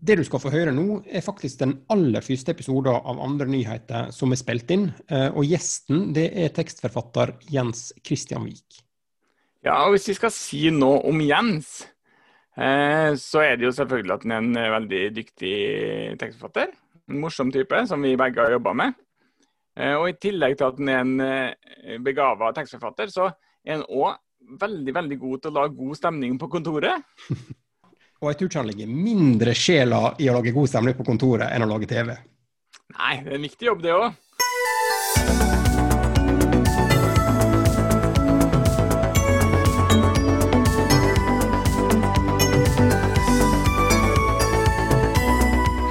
Det du skal få høre nå, er faktisk den aller første episoden av Andre nyheter som er spilt inn. Eh, og gjesten det er tekstforfatter Jens Christian Wiik. Ja, og hvis vi skal si noe om Jens, eh, så er det jo selvfølgelig at han er en veldig dyktig tekstforfatter. En morsom type, som vi begge har jobba med. Eh, og i tillegg til at han er en begava tekstforfatter, så er han òg veldig, veldig god til å lage god stemning på kontoret. Og jeg tror ikke han ligger mindre sjela i å lage god stemning på kontoret enn å lage TV. Nei, det er en viktig jobb, det òg.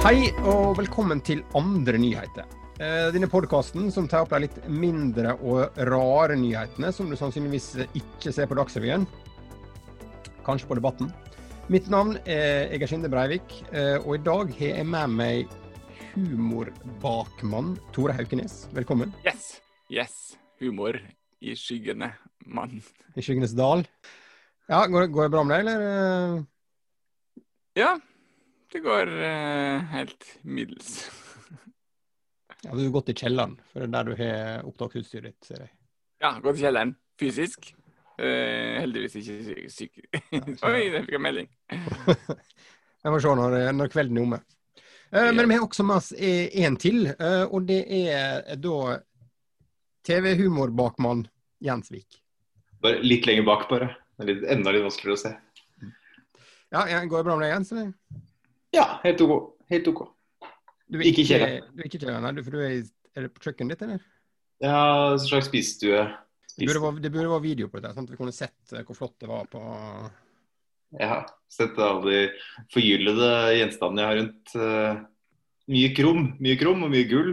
Hei og velkommen til Andre nyheter. Eh, denne podkasten som tar opp de litt mindre og rare nyhetene som du sannsynligvis ikke ser på Dagsrevyen. Kanskje på Debatten. Mitt navn er Egersinde Breivik, eh, og i dag har jeg med meg humorbakmann Tore Haukenes. Velkommen. Yes. Yes. Humor i skyggene, mann. I skyggenes dal. Ja, går, går det bra med deg, eller? Ja, det går uh, helt middels. ja, Du har gått i kjelleren, for det er der du har opptaksutstyret ditt, ser jeg. Ja, gått i kjelleren. Fysisk. Uh, heldigvis ikke syk. Oi, der fikk jeg melding. jeg får se når, når kvelden er omme. Uh, men vi har også med oss en til, og det er da TV-humorbakmann Jens Vik. Bare litt lenger bak, bare. Litt, enda litt vanskeligere å se. Ja, Går det bra med deg, Jens? eller? Ja, helt OK. Helt OK. Du er ikke kjelleren? Du er ikke kjelleren, nei, for du er, er det på kjøkkenet ditt, eller? Ja, en slags spisestue. Det burde, være, det burde være video på dette, sånn at vi kunne sett hvor flott det var på Ja. Sett alle de forgyllede gjenstandene jeg har rundt. Uh, mye krom, mye krom og mye gull.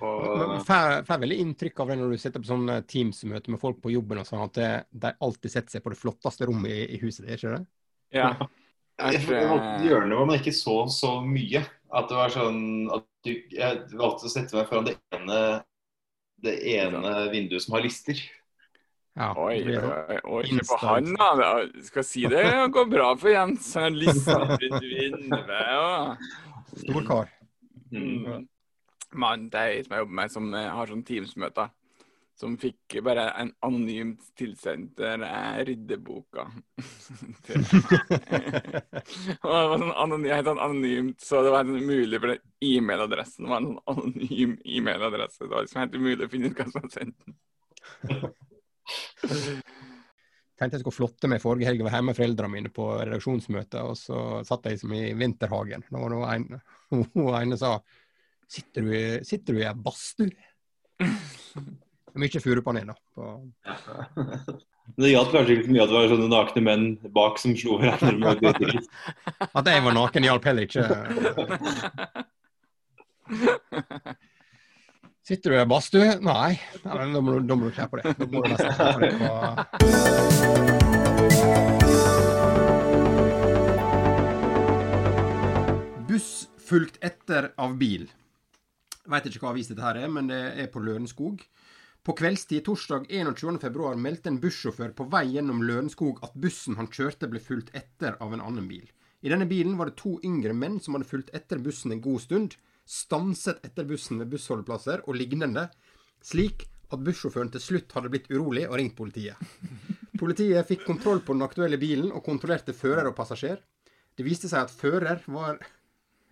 Og... Får veldig inntrykk av det når du sitter på sånne Teams-møte med folk på jobben og sånn, at de alltid setter seg på det flotteste rommet i, i huset. ditt, ikke det? Ja. Jeg, hjørnet hvor man ikke så så mye. At det var sånn at du, Jeg valgte å sette meg foran det ene, det ene vinduet som har lister. Ja, oi, oi, oi, se på han, da. Skal si det går bra for Jens. Han har lister vinduet. Stor kar. Mm. Mann, det er ei som jeg jobber med, som har sånn Teams-møter som fikk bare en anonymt tilsendt ryddeboka. og det var sånn anonym, helt sånn anonymt, så det var helt umulig, for e-mailadressen var en sånn anonym e-mailadresse. Det var liksom helt umulig å finne ut hva som hadde sendt den. tenkte jeg skulle flotte meg forrige helg. Jeg var hjemme med foreldrene mine på redaksjonsmøte, og så satt jeg liksom i vinterhagen. Da var det en, hun ene sa Sitter du, sitter du i ei badstue? Mye furupanel, da. På... Det hjalp kanskje ikke så mye at det var sånne nakne menn bak som slo hverandre. At jeg var naken hjalp heller ikke. Sitter du i badstue? Nei. Nei da, må du, da må du kle på det. Da må du nesten kle på det på... Buss fulgt etter av bil. Veit ikke hva avis dette her er, men det er på Lørenskog. På kveldstid torsdag 21.2 meldte en bussjåfør på vei gjennom Lørenskog at bussen han kjørte ble fulgt etter av en annen bil. I denne bilen var det to yngre menn som hadde fulgt etter bussen en god stund, stanset etter bussen ved bussholdeplasser og lignende, slik at bussjåføren til slutt hadde blitt urolig og ringt politiet. Politiet fikk kontroll på den aktuelle bilen og kontrollerte fører og passasjer. Det viste seg at fører var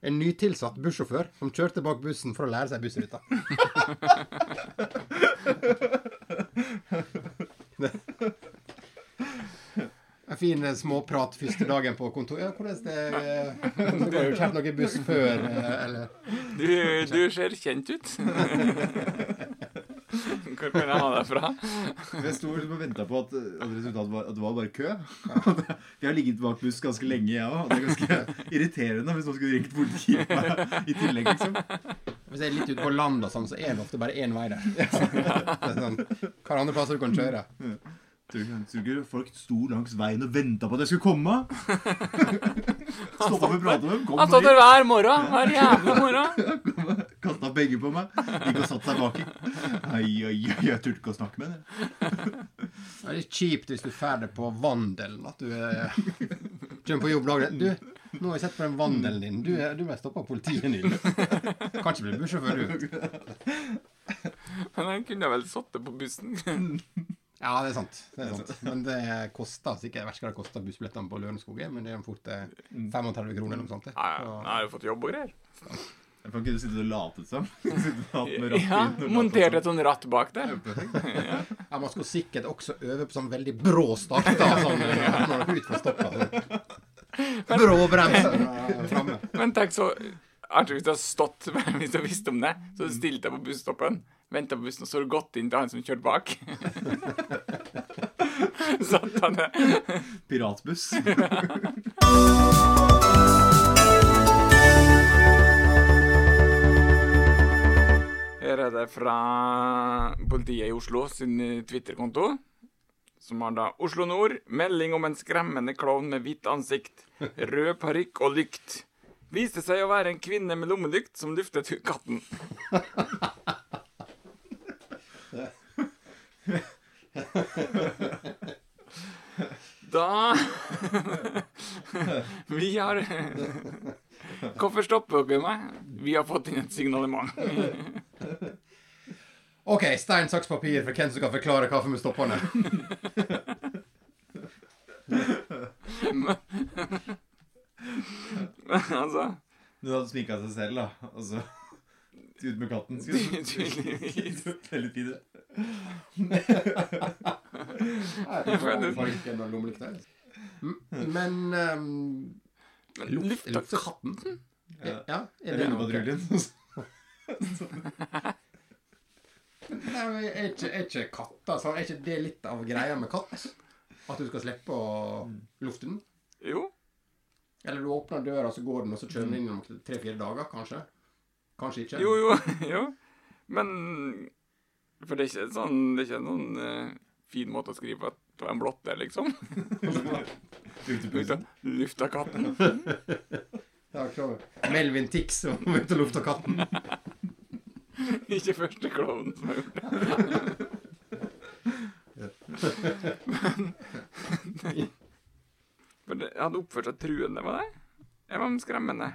en nytilsatt bussjåfør som kjørte bak bussen for å lære seg bussruta. En fin eh, småprat første dagen på kontoret. Ja, hvordan det Du har jo kjørt noe buss før, eh, eller? Du, du ser kjent ut. Hvor kunne jeg ha det fra? Jeg sto liksom og venta på at, at, resultatet var, at det var bare kø. Vi har ligget bak buss ganske lenge, jeg òg. Det er ganske irriterende hvis noen skulle ringt politiet i tillegg, liksom. Hvis jeg er litt ute på land, og sånn, så er det ofte bare én vei der. Er sånn, Hva andre plasser du kan kjøre? Tror du ikke folk sto langs veien og venta på at jeg skulle komme? Stoppa og prata med dem. Kom Han stått der hver morgen. Hver jævla morgen. Kasta begge på meg. Gikk og satte seg baki. Ai, ai, ai, jeg turte ikke å snakke med henne. Det er litt kjipt hvis du drar det på vandelen. At du eh, kommer på jobb dagen Du, Nå har jeg sett på den vandelen din. Du, du ble stoppa av politiet nylig. Kan ikke bli bussjåfør, du. Men han kunne vel sittet på bussen. Ja, det er sant. Det er sant. Men det koster sikkert Jeg vet ikke hva det koster bussbillettene på Lørenskog, er, men det er fort eh, 35 kroner eller noe sånt. det. Ja, ja. Så- Han har jo fått jobb og greier. Jeg kan ikke sitte og late som. Sitte og late rattet Ja, inn montert et sånn ratt bak der. Ja, Man skulle sikkert også øve på sånn veldig brå start Sånn, når du utfor stoppa. Sånn. Brå bremser framme. Men tenk så Arthur, hvis du har stått Hvis du visste om det, så hadde du stilt deg på busstoppen, venta på bussen, og så har du gått inn til han som kjørte bak. Satt han der. Piratbuss. Er fra politiet i Oslo sin Twitter-konto. Som har da Oslo Nord. Melding om en skremmende klovn med hvitt ansikt, rød parykk og lykt. Viste seg å være en kvinne med lommelykt som luftet katten. Da Vi har Hvorfor stopper dere meg? Vi har fått inn et signalement. OK, stein, saks, papir for hvem som kan forklare kaffe med stoppene. den. altså Du hadde sminka seg selv, da. Og så ut med katten. Tydeligvis. Det er litt videre. Mm, Men um, Lukta luft, lufta lukter katten? Ja. Ja, Det er det, det noe? Hundepatruljen. Nei, men Er ikke, er ikke katter så Er ikke det litt av greia med katt? At du skal slippe å lufte den? Jo. Eller du åpner døra, så går den, og så kjører den inn om tre-fire dager, kanskje? Kanskje ikke? Jo, jo. jo. Men For det er ikke sånn Det er ikke en sånn eh, fin måte å skrive at det var en blotter, liksom. Utepussen. Lufta katten. Ja, klar. Melvin Tix som ute og lufta katten. Ikke første klovnen som har gjort det. Men For det hadde oppført seg truende, var det? Det var skremmende.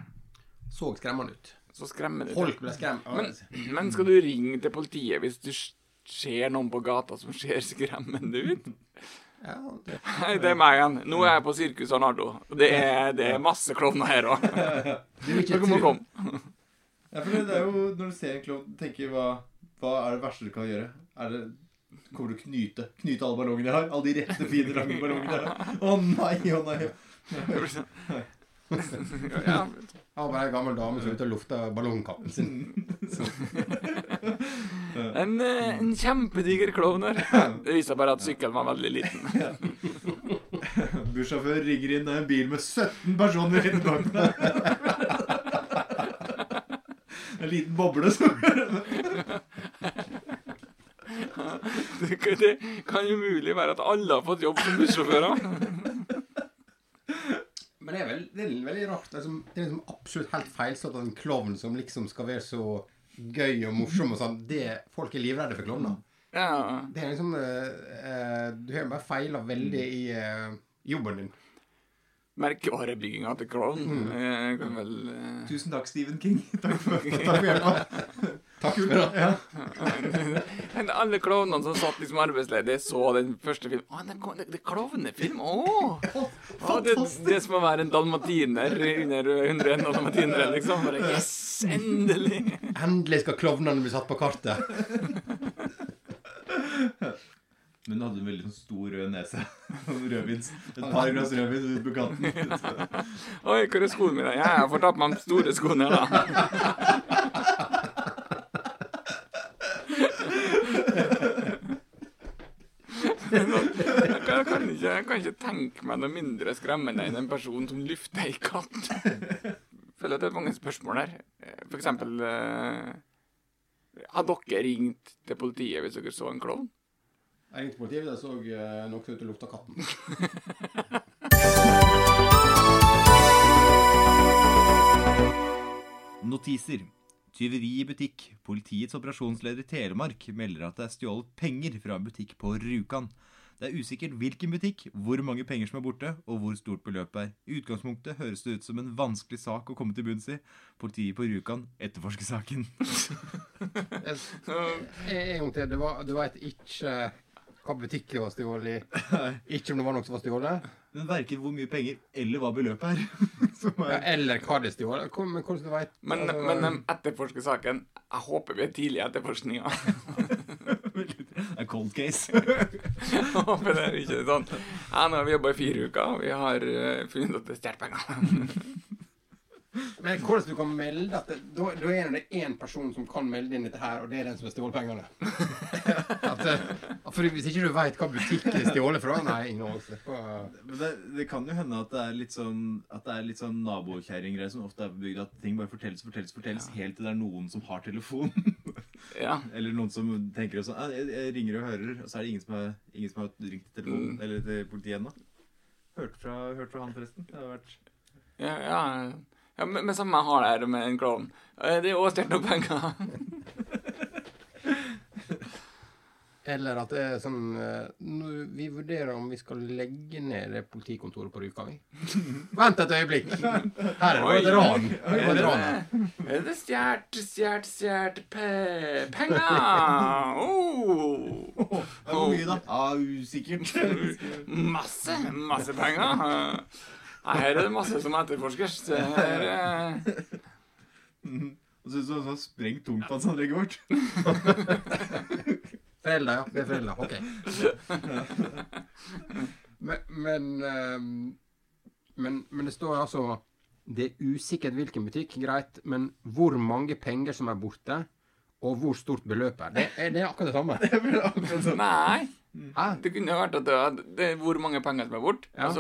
Så skremmende ut. Så skremmende. Folk ble skremt. Men, men skal du ringe til politiet hvis du ser noen på gata som ser skremmende ut? Ja, det, Hei, det er meg igjen. Nå er jeg på Sirkus Arnardo. Det er, det er masse klovner her òg. er Dere må komme. Ja, for det er jo når du ser en klovn, tenker hva, hva er det verste du kan gjøre? Er det Kommer du å knyte Knyte alle ballongene jeg har? Alle de rette, fine, lange ballongene jeg har? Å nei, å nei. Ja, Ja, bare ei gammel dame som er ute og lufter ballongkappen sin. en, eh, en kjempediger klovn her. Det viser bare at sykkelen var veldig liten. Bussjåfør rigger inn en bil med 17 personer inni bak deg. En liten boble som Det kan- Det kan umulig være at alle har fått jobb som bussjåfører. Men det er, vel, det er veldig rart. Liksom, det er liksom absolutt helt feilslått at en klovn som liksom skal være så gøy og morsom og sånn, det Folk er livredde for klovner. Ja. Det er liksom uh, uh, Du har bare feila veldig i uh, jobben din. Merkevarebygginga til klovn. Mm. vel eh, Tusen takk, Stephen King. Takk for, Takk for hjelpa. Takk for det. ja. Men Alle klovnene som satt liksom arbeidsledige, så den første filmen. Å, det, det, det er klovnefilm! Å! Å, det, det som å være en dalmatiner under 101 dalmatinere, liksom. Bare, yes, endelig! Endelig skal klovnene bli satt på kartet. Men hun hadde en veldig sånn stor rød nese. Rødvins. Et par glass rødvin ut på kanten. Oi, hvor er skoene mine? Ja, jeg får ta på meg de store skoene, da. Jeg kan, ikke, jeg kan ikke tenke meg noe mindre skremmende enn en person som lufter ei katt. Føler at det er mange spørsmål her. For eksempel eh, Har dere ringt til politiet hvis dere så en klovn? Jeg ringte politiet jeg så nok ut ute og lukta katten. Notiser. Tyveri i butikk. Politiets operasjonsleder i Telemark melder at det er stjålet penger fra en butikk på Rjukan. Det er usikkert hvilken butikk, hvor mange penger som er borte, og hvor stort beløpet er. I utgangspunktet høres det ut som en vanskelig sak å komme til bunns i. Politiet på Rjukan etterforsker saken. En gang til. Det var, det var et ikke hva butikker det var stjålet i. Ikke om det var noe som var stjålet. Men verken hvor mye penger eller hva beløpet er. som Ja, er eller hva det er stjålet. Men hvordan du vet Men, altså, men de etterforsker saken. Jeg håper vi er tidlig i etterforskninga. er cold case. Håper det er ikke sånn. Ja, nå har vi jobba i fire uker, og vi har eh, funnet at det er stjålet penger. Men hvordan du kan melde at da, da er det én person som kan melde inn dette her, og det er den som har stjålet pengene. At, eh, for Hvis ikke du veit hva butikk det er stjålet fra Nei, ingen det, det kan jo hende at det er litt sånn At det er litt sånn nabokjerringgreier som ofte er bygd at ting bare fortelles, fortelles, fortelles, helt til det er noen som har telefon. Ja. Eller noen som tenker sånn «Ah, jeg, jeg ringer og hører, og så er det ingen som har, ingen som har ringt til telefonen, Mm. eller til politiet ennå. Hørt fra, hørt fra han, forresten. Det har vært Ja, ja. Ja men, men samme jeg det med en klovn. Eh, Det er jo stjålet noen penger. Eller at det er sånn Når Vi vurderer om vi skal legge ned det politikontoret på Rjukan. Vent et øyeblikk! Her er det et ran. Er det stjålet, stjålet, stjålet pe penger? Oh. Hvor mye, da? Ja, usikkert. Masse, masse penger. Nei, her er det masse som etterforskes. Det her er Og så så, så sprengt tungt, han sannsynlig tungtvannsanlegget vårt. Foreldre, ja. Det er foreldre. Ok. Men, men, ehm, men, men det står altså Det er usikkert hvilken butikk, greit, men hvor mange penger som er borte, og hvor stort beløp er. Det er, det er akkurat det samme. Nei. Hæ? Det kunne vært at det, var- det er hvor mange penger som er borte. Ja. Og,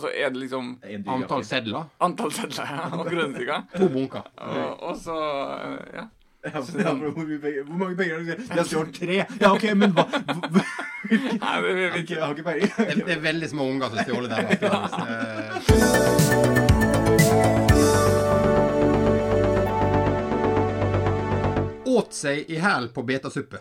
så, er det liksom dyr Antall sedler. antall sedler ja, og grønnsaker. To bunker. Og, og så eh, Ja. Ja, men ja, hvor, penger, hvor mange penger har du? Jeg har stjålet tre. Ja, OK, men hva Nei, det Jeg har ikke peiling. Det, det er veldig små unger som stjåler der. Altså. Eh, Åt seg i hæl på betasuppe.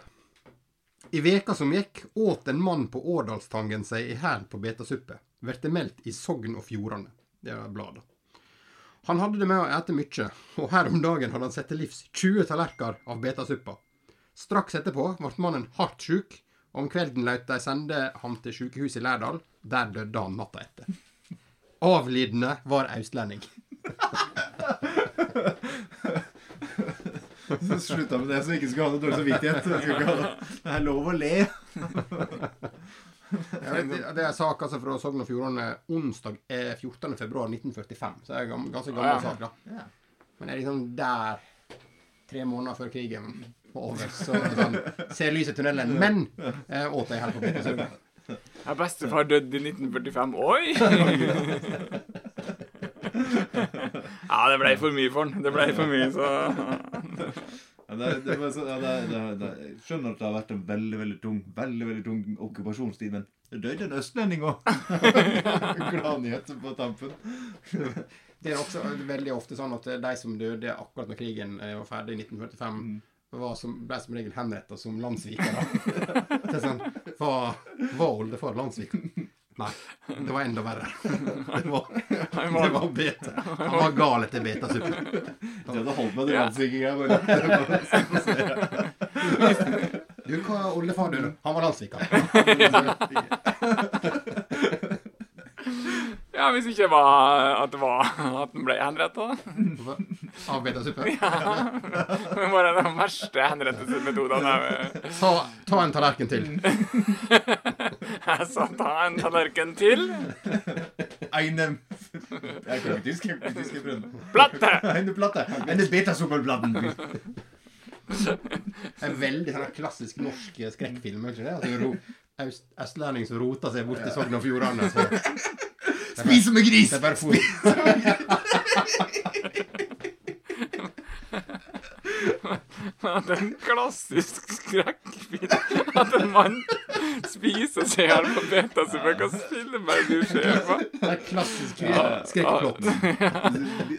I veka som gikk, åt en mann på Årdalstangen seg i hæl på betasuppe. Vert meldt i Sogn og Fjordane. Det er bladet. Han hadde det med å ete mykje, og her om dagen hadde han sett til livs 20 tallerkener av betasuppa. Straks etterpå ble mannen hardt sjuk, og om kvelden laut de sende ham til sykehuset i Lærdal. Der døde han natta etter. Avlidende var austlending. Så slutta med det, så vi ikke skulle ha noe dårlig samvittighet. Det. Er lov å le. Vet, det- er sak altså fra Sogn og Fjordane onsdag eh, 14. februar 1945. Så det er en ganske gammel Ja. sak, da. Men det er liksom der, tre måneder før krigen var over, så sånn, ser lyset i tunnelen. Men eh, åt jeg helt på Petersøga. Er bestefar dødd i 1945. Oi! Ja, det ble for mye for han. Det ble for mye, så det, er- det, så, ja, det, er- det, er- det, er- jeg skjønner at det har vært en veldig veldig tung veldig, veldig tung okkupasjonstid, men det døde en østlending òg. Gladnyhet på tampen. Det er også veldig ofte sånn at de som døde akkurat når krigen eh, var ferdig i 1945, var som, ble som regel henrettet som landssvikere. Det er sånn, var, var oldefar landssvik? Nei, det var enda verre. Det var, det var bete. Han var gal etter betasuppe. Det hadde holdt med den Ja. landssvikinga. Du, hva er oldefar døde? Han var landssviker. Ja, hvis ikke det var at det var at den ble henretta. Av betasuppe. Det var en av de verste henrettelsesmetodene Så Ta, ta en tallerken til. Jeg sa ta en tallerken til. Eine Jeg kan ikke tysk, jeg kan ikke tysk, jeg prøvde. Platte! Eine Platte. Eine Betasuppenplatten. En veldig sånn klassisk norsk skrekkfilm. er ikke det? Altså, østlending som roter seg bort til Sogn og Fjordane. Spis som en gris! det er bare Men At en klassisk skrekkfilm At en mann spise og se her på Betasuppe. Hva film er det du ser på? Det er klassisk Ja. skrekkplott.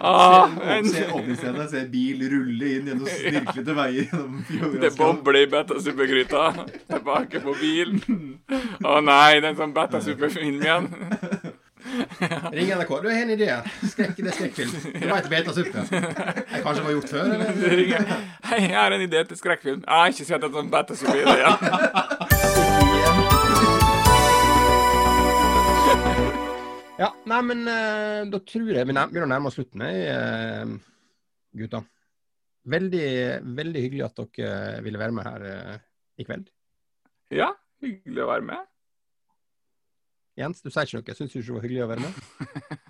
Ah, Se- en- Se åpningsscenen, se bil rulle inn gjennom snirklete veier gjennom. Det bobler i betasuppegryta. Tilbake på bilen. Å nei, det er en sånn betasuppefilm igjen. Ring NRK. Du har en idé. Skrekk, det skrekkfilm. Du veit betasuppe. Det kanskje var gjort før, eller? Hei, jeg har en idé til skrekkfilm. Jeg har ikke sett en sånn betasuppe Ja, nei, men eh, da tror jeg vi begynner å nærme oss slutten, jeg, eh, gutta. Veldig, veldig hyggelig at dere ville være med her eh, i kveld. Ja, hyggelig å være med. Jens, du sier ikke noe. Syns du ikke det var hyggelig å være med?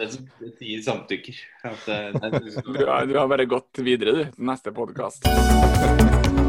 Det, sier samtykker. At, eh, det, Du har, du har bare gått videre, du, til neste podkast.